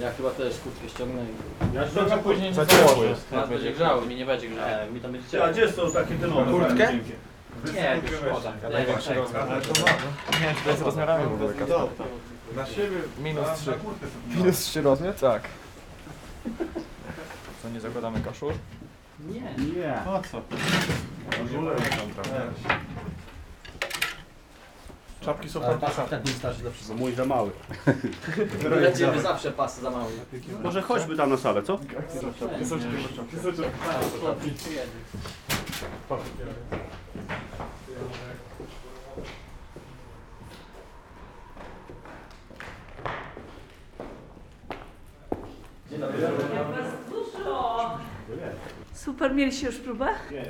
Ja chyba też kurtkę ściągnę i... Ja ściągam później nie Za ciepło jest. Nas będzie grzało, mi nie będzie grzało. E, mi tam będzie A gdzie są takie dynowe? Kurtkę? Nie, szkoda. Największy rozmiar. Ale to ma. Nie wiem, czy to jest rozmiarami w ogóle Kasper. Na siebie. Minus na- 3. na kurtkę sobie Minus 3 rozmiar? Tak. Co, nie zakładamy kaszur? Nie. Nie. Po co? Żule Czapki są Ale pas ten nie starczy. Mój za mały. Dla ciebie zawsze pas za mały. Może chodźmy tam na salę, co? Super, mieliście już próbę? Nie.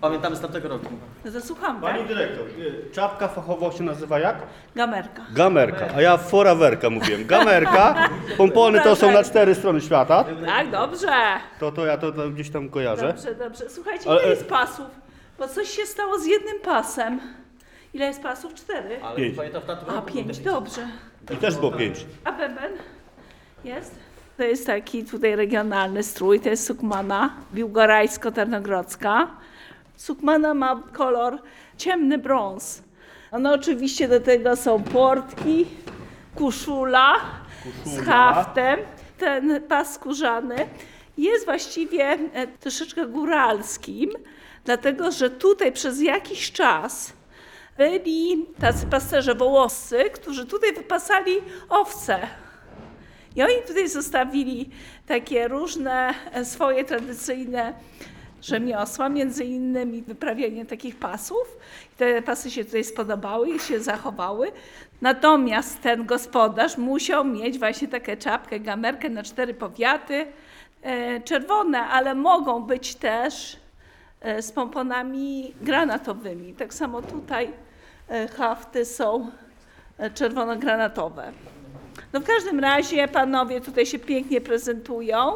Pamiętamy z tamtego roku. No to słucham, Pani tak? dyrektor, y, czapka fachowo się nazywa jak? Gamerka. Gamerka, a ja forawerka mówiłem. Gamerka, pompony to są na cztery strony świata. Tak, dobrze. To, to ja to, to gdzieś tam kojarzę. Dobrze, dobrze. Słuchajcie, Ale- ile jest pasów? Bo coś się stało z jednym pasem. Ile jest pasów? Cztery. Ale Pięć. pamiętam w tamtym A, roku. pięć, dobrze. I też było pięć. A bęben? Jest? To jest taki tutaj regionalny strój, to jest sukmana biłgorajsko-tarnogrodzka. Sukmana ma kolor ciemny brąz. No oczywiście do tego są portki, kuszula, z haftem, ten pas skórzany jest właściwie e, troszeczkę góralskim, dlatego że tutaj przez jakiś czas byli tacy pasterze wołoscy, którzy tutaj wypasali owce. I oni tutaj zostawili takie różne e, swoje tradycyjne rzemiosła, między innymi wyprawianie takich pasów. Te pasy się tutaj spodobały i się zachowały. Natomiast ten gospodarz musiał mieć właśnie taką czapkę, gamerkę na cztery powiaty, e, czerwone, ale mogą być też e, z pomponami granatowymi. Tak samo tutaj hafty są czerwono-granatowe. No w każdym razie panowie tutaj się pięknie prezentują.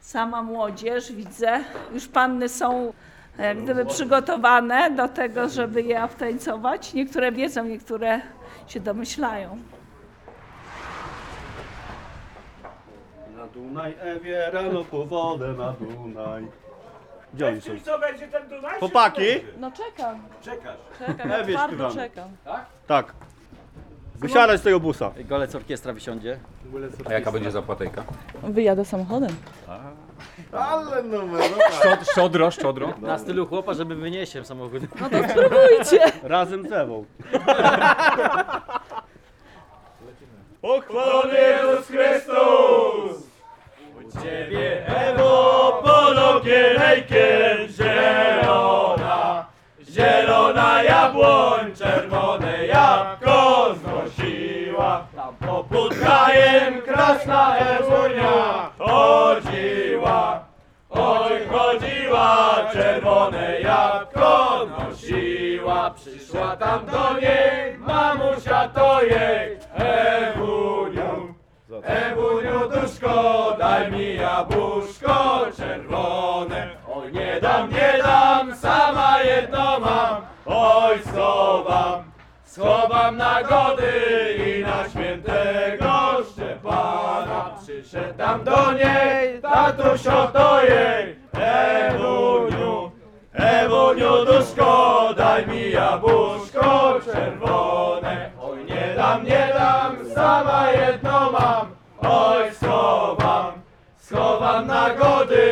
Sama młodzież, widzę, już panny są jak gdyby przygotowane do tego, żeby je wtańcować. Niektóre wiedzą, niektóre się domyślają. Na Dunaj, Ewie, rano po wodę na Dunaj. Gdzie oni są? Co będzie ten Dunaj? Chłopaki? No czekam, Czekasz. czekam, Ewie twardo śpiewamy. czekam. Tak. Wysiadać z tego busa. Golec orkiestra wysiądzie. A jaka będzie zapłatejka? Wyjadę samochodem. Ale numer, Szczod, szczodro, szczodro. Na stylu chłopa, żeby wyniesie samochód. No to spróbujcie. Razem z Ewą. Pochwalony Jezus Chrystus! U Ciebie Ewo polokielejkiem zielona, zielona jabłoń, czerwone jabłko. Poput krajem krasna Ewunia chodziła, oj chodziła, czerwone jabłko nosiła. Przyszła tam do niej, mamusia to jej, Ewuniu. Ewuniu, duszko, daj mi jabłuszko czerwone. Oj, nie dam, nie dam, sama jedno mam. Oj, schowam, schowam na gody tam do niej, tatusio to jej, Ewuniu. Ewuniu, duszko, daj mi jabłuszko czerwone. Oj, nie dam, nie dam, sama jedno mam. Oj, schowam, schowam na gody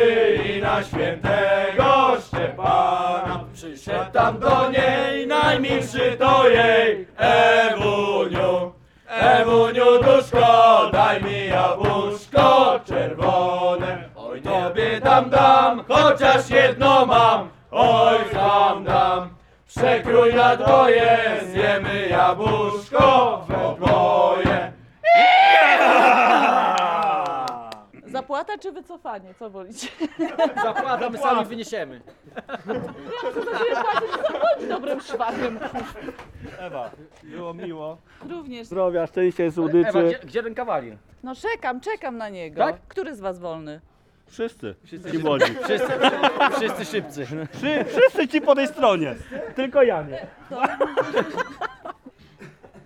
i na świętego Szczepana. Przyszedł tam do niej, najmilszy to jej, Ewuniu. Ewuniu, duszko, daj mi jabłuszko czerwone. Oj, tobie dam, dam, chociaż jedno mam. Oj, dam, dam, przekrój na dwoje, zjemy jabłuszko we dwoje. Zapłata czy wycofanie? Co wolicie? Zapłata, my sami wyniesiemy. Bądź dobrym szwagrem. Ewa, było miło. Również. Zdrowia, szczęścia, Ewa, słodyczy. gdzie, gdzie ten kawalir? No czekam, czekam na niego. Tak? Który z was wolny? Wszyscy. Ci młodzi. Wszyscy, wszyscy szybcy. Wszy, wszyscy ci po tej stronie. Tylko ja nie.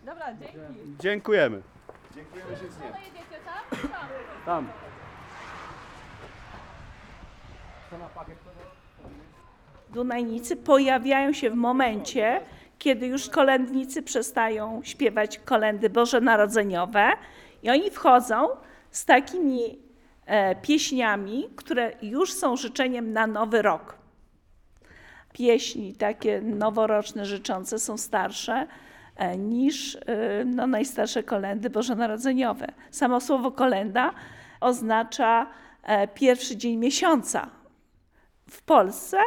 Dobra, dzięki. Dziękujemy. Tam. Dunajnicy pojawiają się w momencie, kiedy już kolędnicy przestają śpiewać kolendy bożonarodzeniowe i oni wchodzą z takimi e, pieśniami, które już są życzeniem na nowy rok. Pieśni takie noworoczne życzące są starsze e, niż e, no, najstarsze kolendy bożonarodzeniowe. Samo słowo kolenda oznacza e, pierwszy dzień miesiąca. W Polsce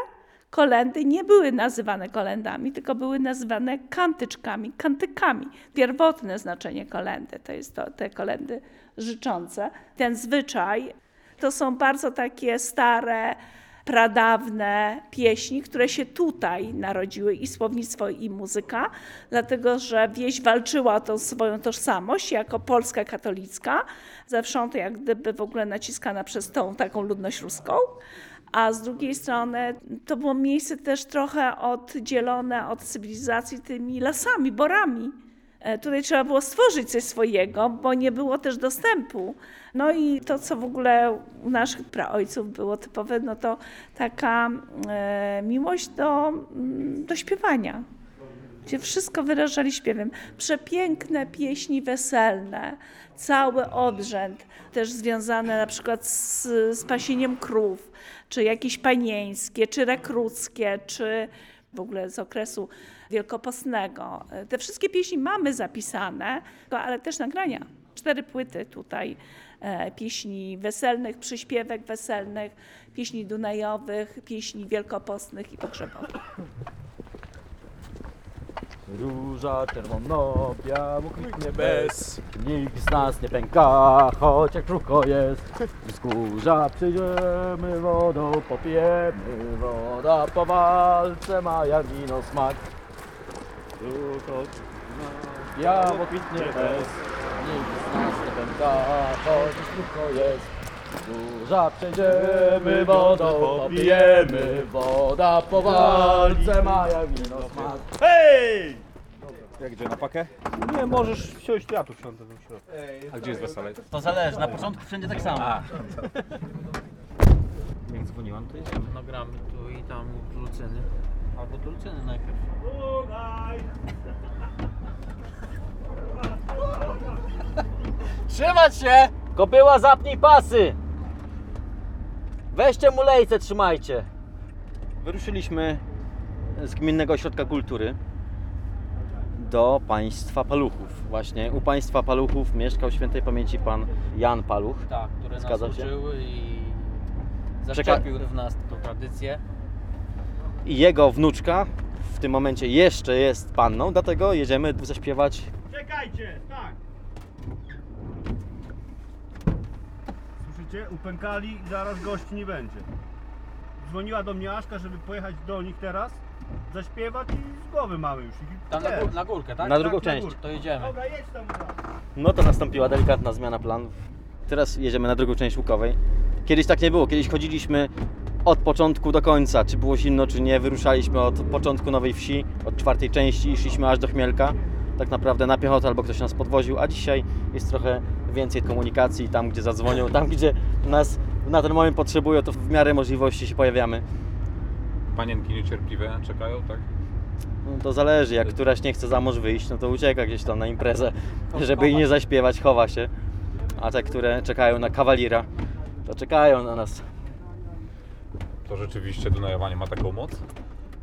kolendy nie były nazywane kolendami, tylko były nazywane kantyczkami, kantykami. Pierwotne znaczenie kolendy to jest to, te kolendy życzące. Ten zwyczaj to są bardzo takie stare, pradawne pieśni, które się tutaj narodziły i słownictwo, i muzyka, dlatego że wieś walczyła o tą swoją tożsamość jako Polska katolicka, zewsząd jak gdyby w ogóle naciskana przez tą taką ludność ruską a z drugiej strony to było miejsce też trochę oddzielone od cywilizacji tymi lasami, borami. E, Tutaj trzeba było stworzyć coś swojego, bo nie było też dostępu. No i to, co w ogóle u naszych praojców było typowe, no to taka e, miłość do, mm, do śpiewania gdzie wszystko wyrażali śpiewem. Przepiękne pieśni weselne, cały obrzęd, też związane na przykład z, z pasieniem krów, czy jakieś panieńskie, czy rekruckie, czy w ogóle z okresu wielkopostnego. Te wszystkie pieśni mamy zapisane, ale też nagrania. Cztery płyty tutaj e, pieśni weselnych, przyśpiewek weselnych, pieśni dunajowych, pieśni wielkopostnych i pogrzebowych. Róża czerwono, biało kwitnie bez. Nikt z nas nie pęka, chociaż krótko jest. Wzgórza przyjdziemy, wodą popijemy. Woda po walce ma jak wino smak. Biało kwitnie bez. Nikt z nas nie pęka, chociaż krótko jest. Wzgórza przejdziemy, wodą popijemy. Woda po walce ma jak wino smak. Hej! Jak gdzie, na pakę? Nie, możesz wsiąść, ja tu wsiądę w środku. A gdzie jest wesele? To zależy, na początku wszędzie tak samo. Jak dzwoniłam, to jedziemy. No gramy tu i tam do Lucyny. Albo do Lucyny najpierw. Trzymać się! Kopyła, zapnij pasy! Weźcie mu lejce, trzymajcie. Wyruszyliśmy z Gminnego Ośrodka Kultury do państwa Paluchów. Właśnie u państwa Paluchów mieszkał świętej pamięci pan Jan Paluch. Tak, który nas Zgadza się? uczył i zaszczepił w nas tą tradycję. I jego wnuczka w tym momencie jeszcze jest panną, dlatego jedziemy zaśpiewać Czekajcie, tak. Słyszycie? Upękali i zaraz gości nie będzie. Dzwoniła do mnie Aszka, żeby pojechać do nich teraz, zaśpiewać i z głowy mamy już. ich. Tam na, gór, na górkę, tak? na drugą tak, na część. To jedziemy. Dobra, jedź tam. No to nastąpiła delikatna zmiana planów. Teraz jedziemy na drugą część Łukowej. Kiedyś tak nie było. Kiedyś chodziliśmy od początku do końca. Czy było zimno, czy nie. Wyruszaliśmy od początku Nowej Wsi, od czwartej części i szliśmy aż do Chmielka. Tak naprawdę na piechotę albo ktoś nas podwoził, a dzisiaj jest trochę więcej komunikacji. Tam, gdzie zadzwonią, tam, gdzie nas na ten moment potrzebują, to w miarę możliwości się pojawiamy. Panienki niecierpliwe czekają, tak? No to zależy, jak któraś nie chce za mąż wyjść, no to ucieka gdzieś tam na imprezę, żeby jej nie zaśpiewać, chowa się. A te, które czekają na kawalira, to czekają na nas. To rzeczywiście Dunajowanie ma taką moc?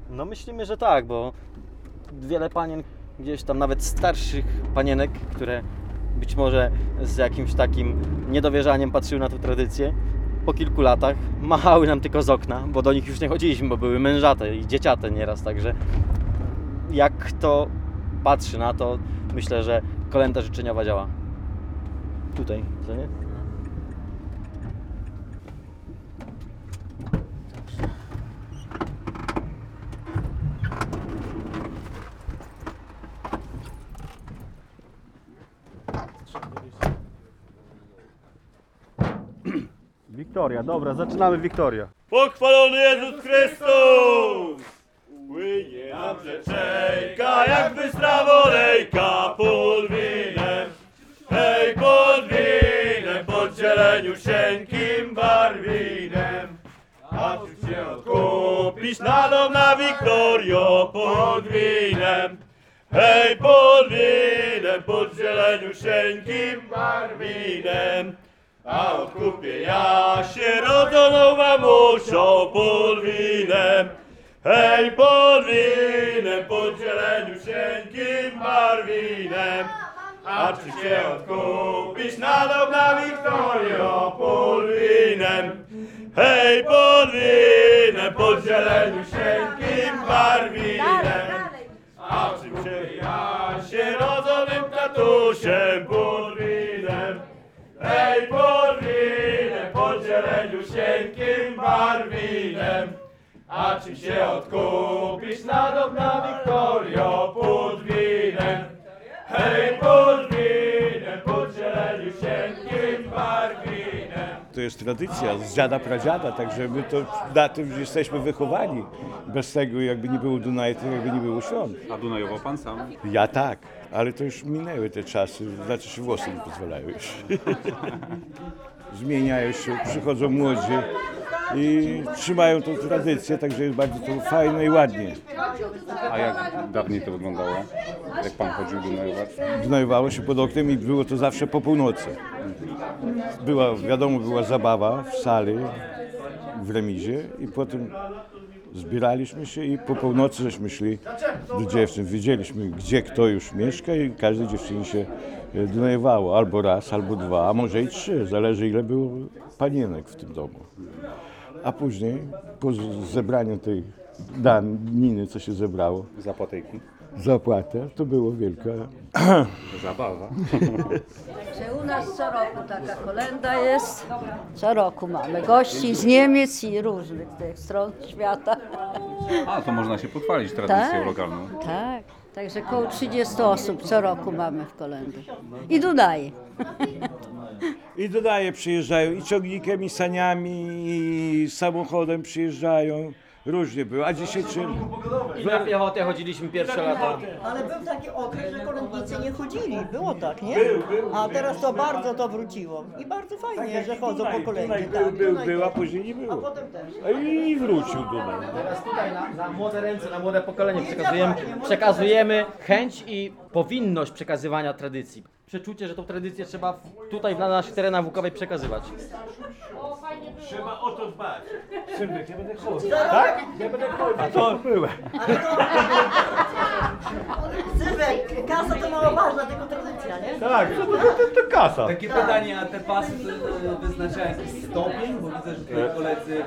No myślimy, że tak, bo wiele panien, gdzieś tam nawet starszych panienek, które być może z jakimś takim niedowierzaniem patrzyły na tę tradycję, po kilku latach machały nam tylko z okna, bo do nich już nie chodziliśmy, bo były mężate i dzieciate nieraz, także jak kto patrzy na to, myślę, że kolenda życzeniowa działa. Tutaj, co nie? Wiktoria, dobra, zaczynamy Wiktoria. Pochwalony Jezus Chrystus! Płynie nam rzeczejka, jak bystra pod winem. Hej, Barwińskim Barwinem. A czy się odkupisz na dom na Wiktorio pod winem? Hej, pod winem, pod zieleniusieńkim barwinem. A odkupię ja mamusią pod winem. Hej, pod winem, pod zieleniusieńkim barwinem. A czy się odkupisz na dom na Wiktorio pod winem? Hej, pod winem, pod zieleniusieńkim barwinem. A czym się ja się rodzonym tatusiem pod winem? Hej, pod A czym się odkupisz na dom na Wiktorio pod winem? Hej, pod winem, pod zieleniusieńkim barwinem. To jest tradycja z dziada pradziada, także my to na tym jesteśmy wychowani. Bez tego jakby nie było Dunaju, to jakby nie było świąt. A Dunajował pan sam? Ja tak, ale to już minęły te czasy, znaczy się włosy nie pozwalają już. Zmieniają się, przychodzą młodzi i trzymają tą tradycję, także jest bardzo to fajne i ładnie. A jak dawniej to wyglądało? Jak pan chodził Dunajować? Gnojowało się pod oknem i było to zawsze po północy. Była, wiadomo, była zabawa w sali, w remizie i potem zbieraliśmy się i po północy żeśmy szli do dziewczyn. Wiedzieliśmy, gdzie kto już mieszka i każdej dziewczynie się e, gnojowało. Albo raz, albo dwa, a może i trzy. Zależy ile było panienek w tym domu. A później, po zebraniu tej daniny, co się zebrało, Zapłatejki. zapłata, to było wielka Zabawa. Że u nas co roku taka kolenda jest. Co roku mamy gości z Niemiec i różnych tych stron świata. A, to można się pochwalić tradycją Tak. lokalną. Tak, także około 30 osób co roku mamy w kolędzie. I Dudaje. I dodaję, przyjeżdżają i ciągnikiem, i saniami, i samochodem przyjeżdżają. Różnie było. A dzisiaj czym? I na piechotę chodziliśmy pierwsze lata. Ale był taki okres, że kolędnicy nie chodzili. Było tak, nie? A teraz to bardzo to wróciło. I bardzo fajnie, że chodzą po kolędzie. Dunaj Tak, był, był, Dunaj był, a też. później nie A było. potem też. I wrócił Dunaj. Teraz tutaj na, na młode ręce, na młode pokolenie przekazujemy, przekazujemy chęć i powinność przekazywania tradycji. Przeczucie, że tą tradycję trzeba w- tutaj na naszych terenach wukowej przekazywać. Trzeba o to dbać. Sylwek, ja będę chodził. Tak? Ja będę chodził. A to byłem. Sylwek, kasa to mało ważna, tylko tradycja, nie? Tak, to, to, to, to kasa. Takie pytanie, a te pasy wyznaczają jakiś stopień? Bo widzę, że tutaj koledzy...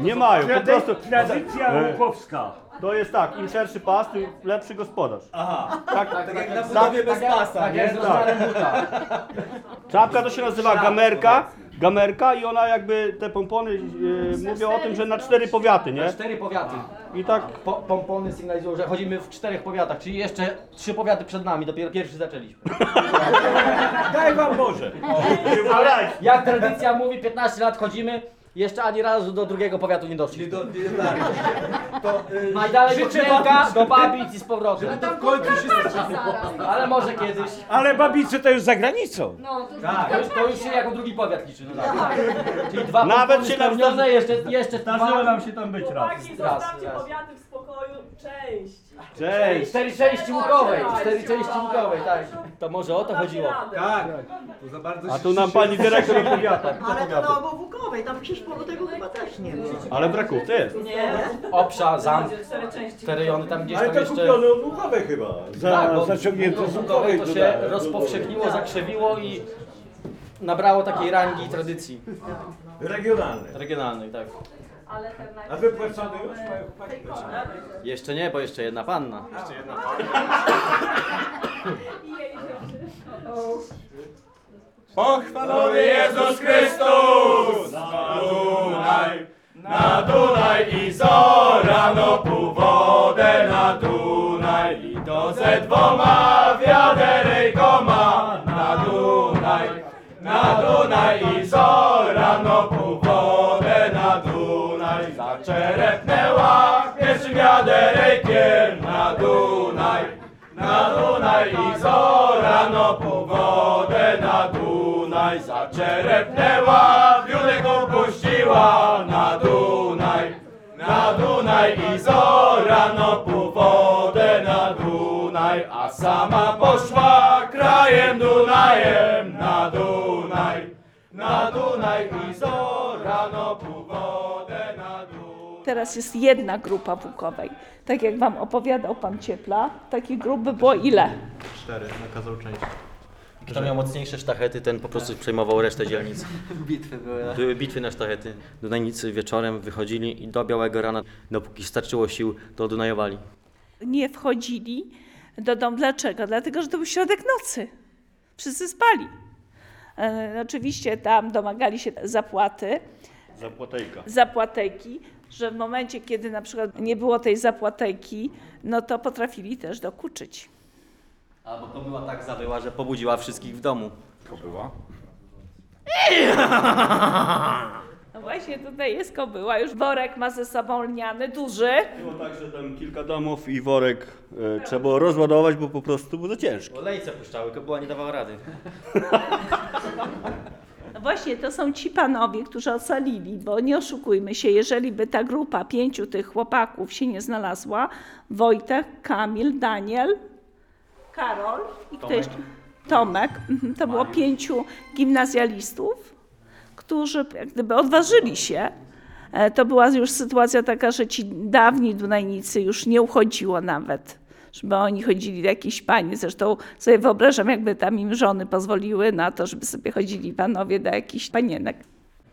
Nie mają, po prostu. Tradycja E, łukowska. To jest tak, im szerszy pas, tym lepszy gospodarz. Aha, Tak, tak jak na budowie bez pasa, tak nie? tak. Czapka to się nazywa gamerka. Gamerka i ona jakby te pompony e, mówią o tym, że na cztery powiaty, nie? Cztery powiaty. I tak Po, pompony sygnalizują, że chodzimy w czterech powiatach, czyli jeszcze trzy powiaty przed nami, dopiero pierwszy zaczęliśmy. Daj wam Boże. Ale jak tradycja mówi, 15 lat chodzimy, jeszcze ani razu do drugiego powiatu nie doszli. Do, Najdalej do Knęka, do Babic i z powrotem. to w końcu Ale może kiedyś. Ale babice to już za granicą. Tak, to już, to już się jako drugi powiat liczy. No tak. Czyli dwa Nawet Nawet się się nam jeszcze, jeszcze zdarzyło dwa. nam się tam być raz. Raz, raz. powiaty w spokoju, część. Cześć! Cztery części łukowej, cztery części łukowej, tak. To może o to chodziło. A tu nam pani dyrektor opowiada. Ale to na obwójkowej, tam przecież polu tego chyba też nie ma. Ale brakówce jest. Obsza, zamk, te rejony tam gdzieś Ale tam to jeszcze... kupione od Łukowej chyba. Za, Tak, bo zaciągnięte z łukowej Łukowej to się dodałem. rozpowszechniło, zakrzewiło i nabrało takiej rangi i tradycji Regionalne. regionalnej, tak. A wypłacone już? Mają chłopaki. Jeszcze nie, bo jeszcze jedna panna. Pochwalony Jezus Chrystus! Na Dunaj, na Dunaj i zorano pół wodę na Dunaj i to ze dwoma wiaderejkoma na Dunaj, na Dunaj i zorano pół wodę na Dunaj zaczerepnęła pierwszym wiaderejkiem na Dunaj, na Dunaj i zorano pół wodę na Dunaj zaczerepnęła wiódek poszła na Dunaj, na Dunaj i zorano po wodę na Dunaj, a sama poszła krajem Dunajem na Dunaj, na Dunaj i zorano Teraz jest jedna grupa Wukowej. Tak jak wam opowiadał pan Ciepla, takich grup by było ile? Cztery, nakazał część. Kto miał mocniejsze sztachety, ten po prostu przejmował resztę dzielnic. Bitwy były. Były bitwy na sztachety. Dunajnicy wieczorem wychodzili i do białego rana, dopóki starczyło sił, to Dunajowali. Nie wchodzili do domu. Dlaczego? Dlatego, że to był środek nocy. Wszyscy spali. E, oczywiście tam domagali się zapłaty. Zapłatejka. zapłatejki, że w momencie, kiedy na przykład nie było tej zapłatejki, no to potrafili też dokuczyć. Albo to była tak zawyła, że pobudziła wszystkich w domu. Kobyła. No właśnie tutaj jest kobyła, już worek ma ze sobą lniany, duży. Było tak, że tam kilka domów i worek e, trzeba było rozładować, bo po prostu było za ciężko. Olejce puszczały, kobyła nie dawała rady. No właśnie, to są ci panowie, którzy ocalili, bo nie oszukujmy się, jeżeli by ta grupa pięciu tych chłopaków się nie znalazła, Wojtek, Kamil, Daniel, Karol i kto jeszcze? Tomek. Mhm, To było pięciu gimnazjalistów, którzy jak gdyby odważyli się. E, To była już sytuacja taka, że ci dawni Dunajnicy już nie uchodziło nawet, żeby oni chodzili do jakichś pani. Zresztą sobie wyobrażam, jakby tam im żony pozwoliły na to, żeby sobie chodzili panowie do jakichś panienek.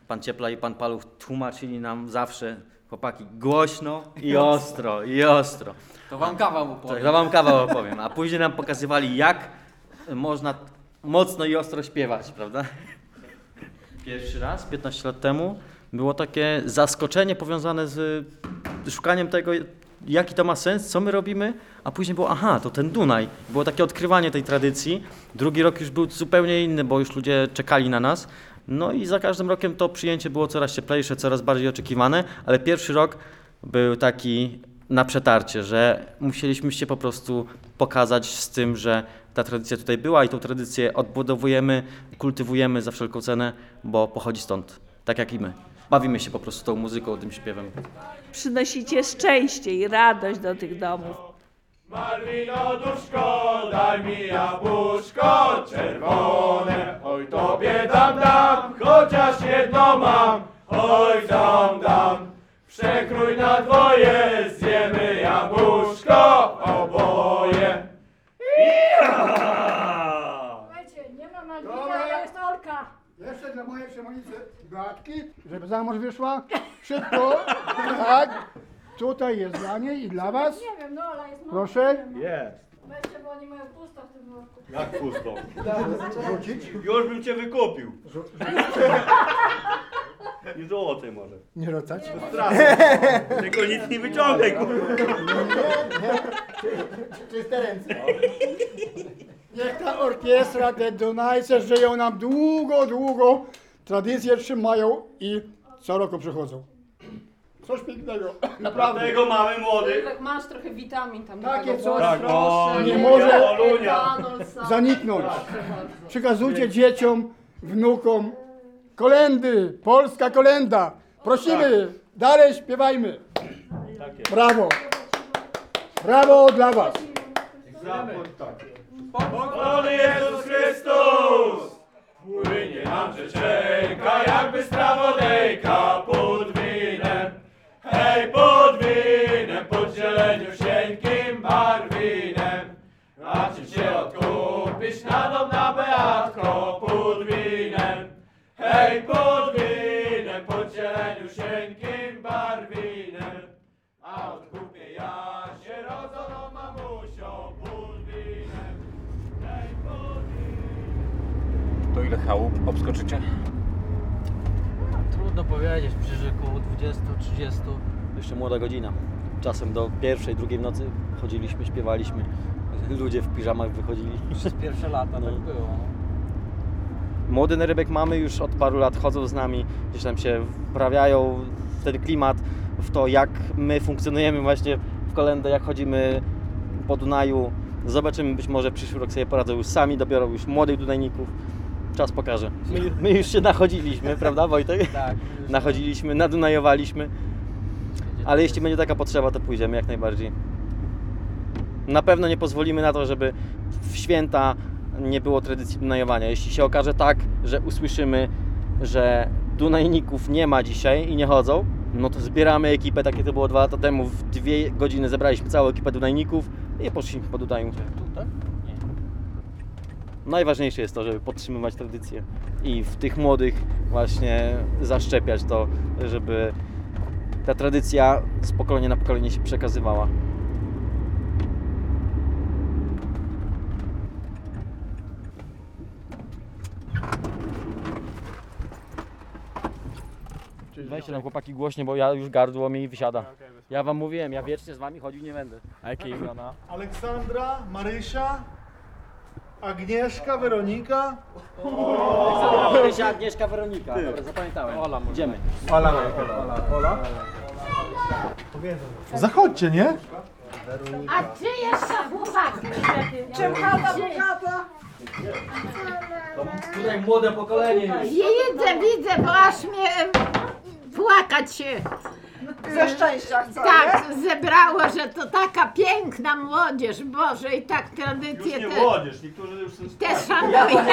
Pan Ciepla i pan Paluch tłumaczyli nam zawsze, chłopaki, głośno i ostro, i ostro. To wam kawał mu Tak, to wam kawał opowiem. A później nam pokazywali, jak można mocno i ostro śpiewać, prawda? Pierwszy raz, 15 lat temu, było takie zaskoczenie powiązane z szukaniem tego, jaki to ma sens, co my robimy, a później było, aha, to ten Dunaj. Było takie odkrywanie tej tradycji. Drugi rok już był zupełnie inny, bo już ludzie czekali na nas. No i za każdym rokiem to przyjęcie było coraz cieplejsze, coraz bardziej oczekiwane, ale pierwszy rok był taki na przetarcie, że musieliśmy się po prostu pokazać z tym, że ta tradycja tutaj była i tą tradycję odbudowujemy, kultywujemy za wszelką cenę, bo pochodzi stąd, tak jak i my. Bawimy się po prostu tą muzyką, tym śpiewem. Przynosicie szczęście i radość do tych domów. Malwinoduszko, daj mi jabłuszko czerwone, oj tobie dam, dam, chociaż jedno mam, oj dam, dam. Przekrój na dwoje, zjemy jabłuszko oboje. Słuchajcie, nie ma Malwina, jest Olka. Jeszcze dla mojej przemonicy Beatki, żeby za mąż wyszła. Szybko. Tak. Tutaj jest dla niej i dla was. Nie wiem, no Ola jest Proszę. Jest. Weźcie, bo oni mają pusto w tym worku. Jak pusto. Rzucić. Już bym cię wykupił. Nie złoty może. Nie rzucać. Tylko nic nie wyciągaj, kurwa. Czyste ręce. Niech ta orkiestra, te Dunajce żyją nam długo, długo. Tradycje trzymają i co roku przychodzą. Coś pięknego. Naprawdę. Dlatego mamy młodych. Jak masz trochę witamin tam Takie do tego coś. Tak, no, Nie nie może Olunia. zaniknąć. Przekazujcie dzieciom, wnukom kolendy, polska kolenda. Prosimy, dalej śpiewajmy. Brawo. Brawo dla was. Pochwalony Jezus Chrystus! Płynie nam rzeczenka, jakby strawodejka pod winem. Hej, pod winem, pod zieleniusieńkim barwinem. A czy cię odkupić na dom na Beatko pod winem? Hej, pod winem, pod zieleniusieńkim ile chałup obskoczycie? Trudno powiedzieć, przy około 20-30. Jeszcze młoda godzina. Czasem do pierwszej, drugiej w nocy chodziliśmy, śpiewaliśmy. Ludzie w piżamach wychodzili. Przez pierwsze lata No. tak było. Młody nerybek mamy już od paru lat, chodzą z nami, gdzieś tam się wprawiają w ten klimat, w to jak my funkcjonujemy właśnie w kolendę, jak chodzimy po Dunaju. Zobaczymy, być może przyszły rok sobie poradzą już sami, dobiorą już młodych Dunajników. Czas pokaże. My, my już się nachodziliśmy, prawda Wojtek? Tak. Nachodziliśmy, nadunajowaliśmy. Ale jeśli będzie taka potrzeba, to pójdziemy jak najbardziej. Na pewno nie pozwolimy na to, żeby w święta nie było tradycji dunajowania. Jeśli się okaże tak, że usłyszymy, że Dunajników nie ma dzisiaj i nie chodzą, no to zbieramy ekipę, takie to było dwa lata temu. W dwie godziny zebraliśmy całą ekipę Dunajników i poszliśmy po Dunaju. Najważniejsze jest to, żeby podtrzymywać tradycję i w tych młodych właśnie zaszczepiać to, żeby ta tradycja z pokolenia na pokolenie się przekazywała. Weźcie tam chłopaki głośnie, bo ja już gardło mi wysiada. Ja wam mówiłem, ja wiecznie z wami chodził nie będę. A jakie imiona? Aleksandra, Marysia, Agnieszka, Weronika. Marysia, Agnieszka, Weronika. Dobra, zapamiętałem. Ola, Idziemy. Ola, Ola, Ola. Zachodźcie, nie? A ty jeszcze chłopaki? Czym chata bogata? Tutaj młode pokolenie. Widzę, widzę, bo aż mnie płakać się Ze szczęścia chcę. tak zebrało, że to taka piękna młodzież, Boże, i tak tradycje te, młodzież, niektórzy już są te szanują.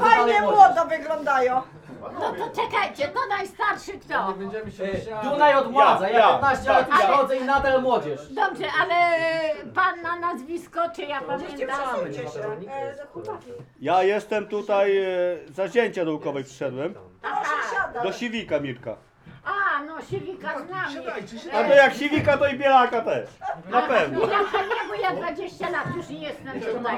Fajnie młodo wyglądają. No to czekajcie, to najstarszy kto? Dunaj odmładza, ja Ja, 15 lat już chodzę i nadal młodzież. Dobrze, ale pan na nazwisko, czy ja pamiętam? Ja jestem tutaj e, za zięcia dołkowej przyszedłem. Aha, Do Siwika Mirka. a, no Siwika z nami. A to jak Siwika, to i Bielaka też. Na pewno. Ja nie, bo ja 20 lat już nie jestem tutaj.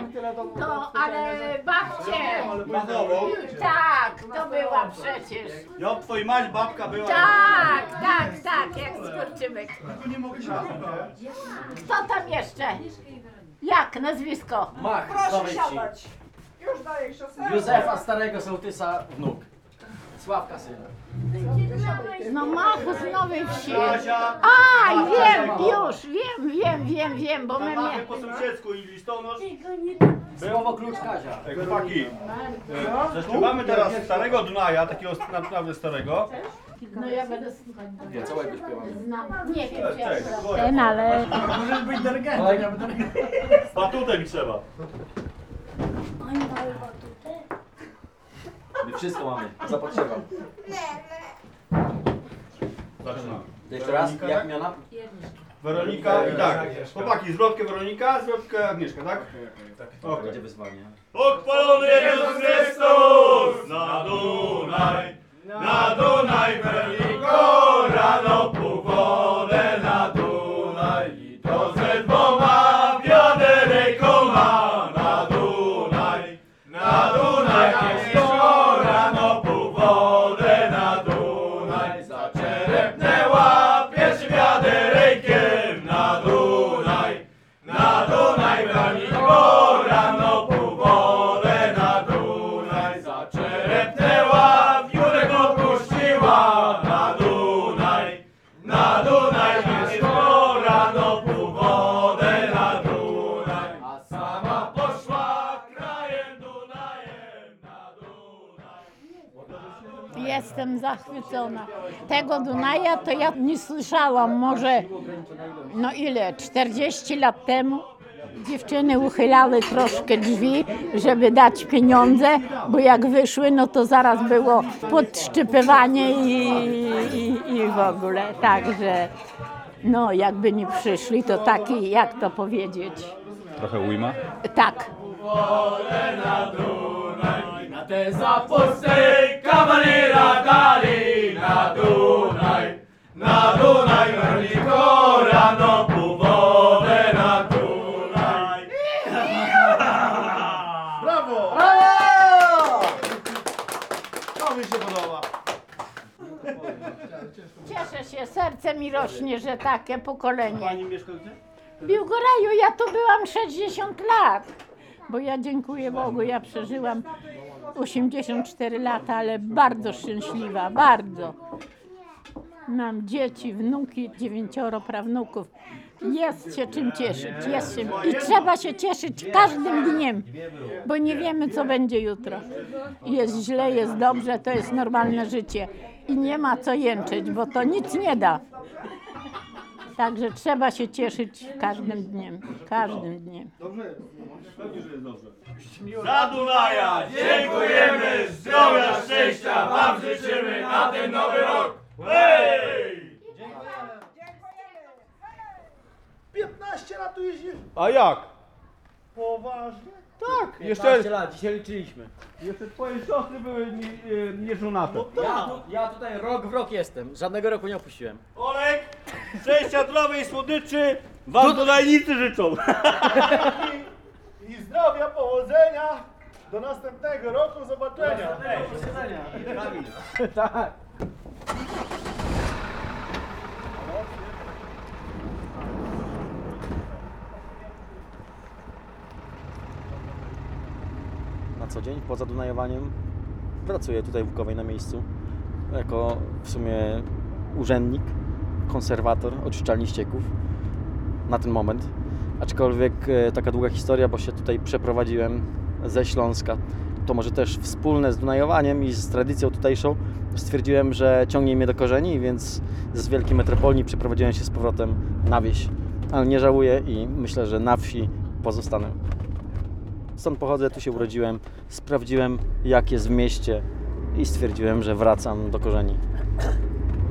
To, ale babcie. Machową. Tak, to była przecież. Ja twojej mać babka była. Tak, tak, tak, jak skurczybyk. Kto tam jeszcze? Jak nazwisko? Mach, z Nowej Wsi. Już daję krzesło. Józefa Starego Sołtysa wnuk. Sławka syna. No Mach z Nowej Wsi. Kasia. A, wiem, już, wiem, wiem, wiem, wiem, bo my Mamy mnie... po sąsiedzku i listonosz. Słowo klucz Kazia. Ej, chłopaki, e, zaśpiewamy teraz starego Dunaja, takiego naprawdę starego. No ja będę słuchać. Całego śpiewamy. Znam. Nie wiem, czy ja Cześć, Ten, ale... Możesz być dyrygentem. Batutem trzeba. Wszystko mamy, za potrzebą. Zaczynamy. Jeszcze raz, jak imiona? Weronika i tak. Chłopaki, zwrotkę Weronika, zwrotkę Agnieszka, tak? Okej. Będzie wyzwanie. Pochwalony Jezus Chrystus na Dunaj, na Dunaj Weroniko, rano pół wodę zachwycona. Tego Dunaja to ja nie słyszałam może, no ile, 40 lat temu. Dziewczyny uchylały troszkę drzwi, żeby dać pieniądze, bo jak wyszły, no to zaraz było podszczypywanie i, i, i w ogóle. Także, no jakby nie przyszli, to taki, jak to powiedzieć, Trochę ujma. tak. Na te zapusty kawalera dali na Dunaj, na Dunaj Weroniko, rano pół wodę na Dunaj. Brawo! To mi się podoba. Cieszę się, serce mi rośnie, że takie pokolenie. Pani mieszka gdzie? W Biłgoraju ja tu byłam 60 lat, bo ja dziękuję Bogu, ja przeżyłam 84 lata, ale bardzo szczęśliwa, bardzo. Mam dzieci, wnuki, dziewięcioro prawnuków. Jest się czym cieszyć, jest czym. I trzeba się cieszyć każdym dniem, bo nie wiemy, co będzie jutro. Jest źle, jest dobrze, to jest normalne życie. I nie ma co jęczeć, bo to nic nie da. Także trzeba się cieszyć każdym dniem, każdym dniem. Za Dunaja dziękujemy, zdrowia, szczęścia wam życzymy na ten nowy rok. Hej! 15 lat tu jeździsz? A jak? Poważnie? Tak, jeszcze, lat, dzisiaj liczyliśmy. Jeszcze twoje siostry były nie, e, nieżonate. Ja, tu, ja tutaj rok w rok jestem, żadnego roku nie opuściłem. Olek, szczęścia, słodyczy wam Dunajnicy życzą. I zdrowia, powodzenia. Do następnego roku, zobaczenia. tak. Co dzień poza Dunajowaniem. Pracuję tutaj w Łukowej na miejscu jako w sumie urzędnik, konserwator oczyszczalni ścieków na ten moment. Aczkolwiek e, taka długa historia, bo się tutaj przeprowadziłem ze Śląska. To może też wspólne z Dunajowaniem i z tradycją tutejszą. Stwierdziłem, że ciągnie mnie do korzeni, więc z wielkiej metropolii przeprowadziłem się z powrotem na wieś. Ale nie żałuję i myślę, że na wsi pozostanę. Stąd pochodzę, tu się urodziłem, sprawdziłem jak jest w mieście i stwierdziłem, że wracam do korzeni.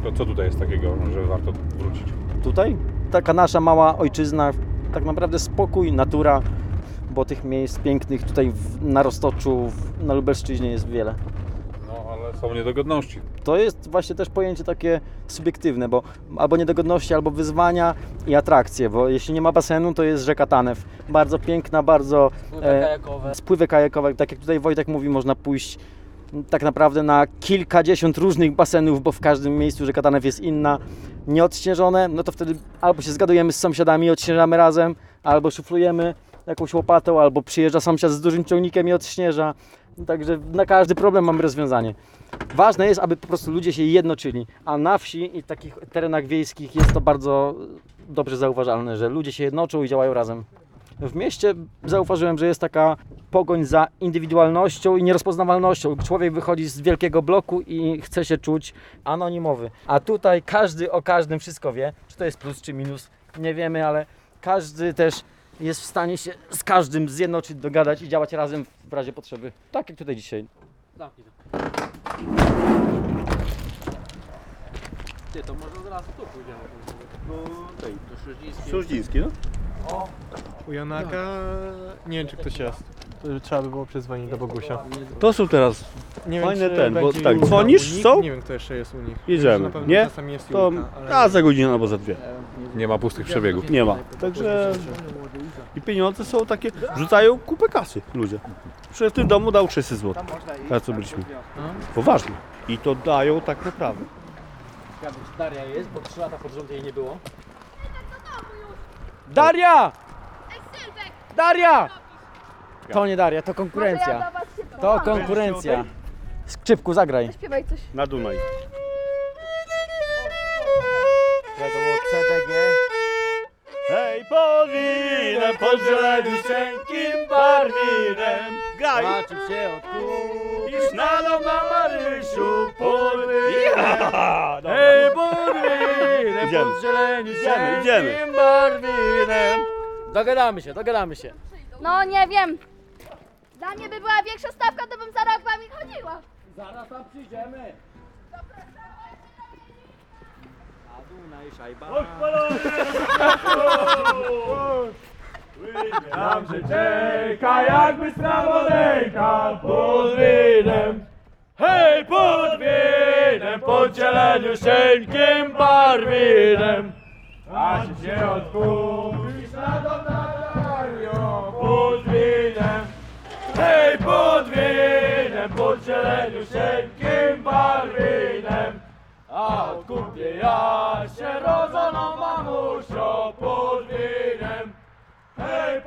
To co tutaj jest takiego, że warto wrócić? Tutaj taka nasza mała ojczyzna, tak naprawdę spokój, natura, bo tych miejsc pięknych tutaj w, na Roztoczu, w, na Lubelszczyźnie jest wiele. Ale są niedogodności. To jest właśnie też pojęcie takie subiektywne, bo albo niedogodności, albo wyzwania i atrakcje, bo jeśli nie ma basenu, to jest rzeka Tanew. Bardzo piękna, bardzo Spływy kajakowe. spływy kajakowe, tak jak tutaj Wojtek mówi, można pójść tak naprawdę na kilkadziesiąt różnych basenów, bo w każdym miejscu rzeka Tanew jest inna, nieodśnieżone, no to wtedy albo się zgadujemy z sąsiadami, odśnieżamy razem, albo szuflujemy jakąś łopatą, albo przyjeżdża sąsiad z dużym ciągnikiem i odśnieża. Także na każdy problem mamy rozwiązanie. Ważne jest, aby po prostu ludzie się jednoczyli, a na wsi i takich terenach wiejskich jest to bardzo dobrze zauważalne, że ludzie się jednoczą i działają razem. W mieście zauważyłem, że jest taka pogoń za indywidualnością i nierozpoznawalnością. Człowiek wychodzi z wielkiego bloku i chce się czuć anonimowy. A tutaj każdy o każdym wszystko wie, czy to jest plus czy minus, nie wiemy, ale każdy też jest w stanie się z każdym zjednoczyć, dogadać i działać razem w razie potrzeby. Tak jak tutaj dzisiaj. Ty, to może zaraz tu pójdziemy. Suździński, no? U Janaka nie wiem czy ktoś jest. To Trzeba by było przezwonić do Bogusia. To są teraz Nie Fajne czy ten, bo tak, dzwonisz, są? Nie wiem kto jeszcze jest u nich. Jedziemy, nie? To Julka, ale... a za godzinę albo za dwie. Nie ma pustych przebiegów. Nie ma. Także i pieniądze są takie, rzucają kupę kasy ludzie. Przecież w tym domu dał 600 zł. Na co byliśmy. Poważnie. I to dają tak naprawdę. Daria jest, bo 3 lata pod rząd jej nie było. Daria! Daria! To nie Daria, to konkurencja. To konkurencja. Skrzypku, zagraj. Śpiewaj coś. Na Dunaj. To było CDG. Hej, pod winem, pod zieleni cienkim barwinem. Graj! Patrzył się od kół. Iż na dom na Marysiu pod winem. Hej, pod winem, Idziemy. pod zieleni Idziemy, barwinem. Dogadamy się, dogadamy się. No nie wiem. Dla mnie by była większa stawka, to bym za rok wami chodziła. Zaraz tam przyjdziemy. Tam się czeka jakby strawodejka pod winem. Hej, pod winem, zieleniusieńkim barwinem. A się odkupisz na pod winem. Hej, pod winem, zieleniusieńkim barwinem. A odkupię ja się rodzoną mamusią pod winem. Hej,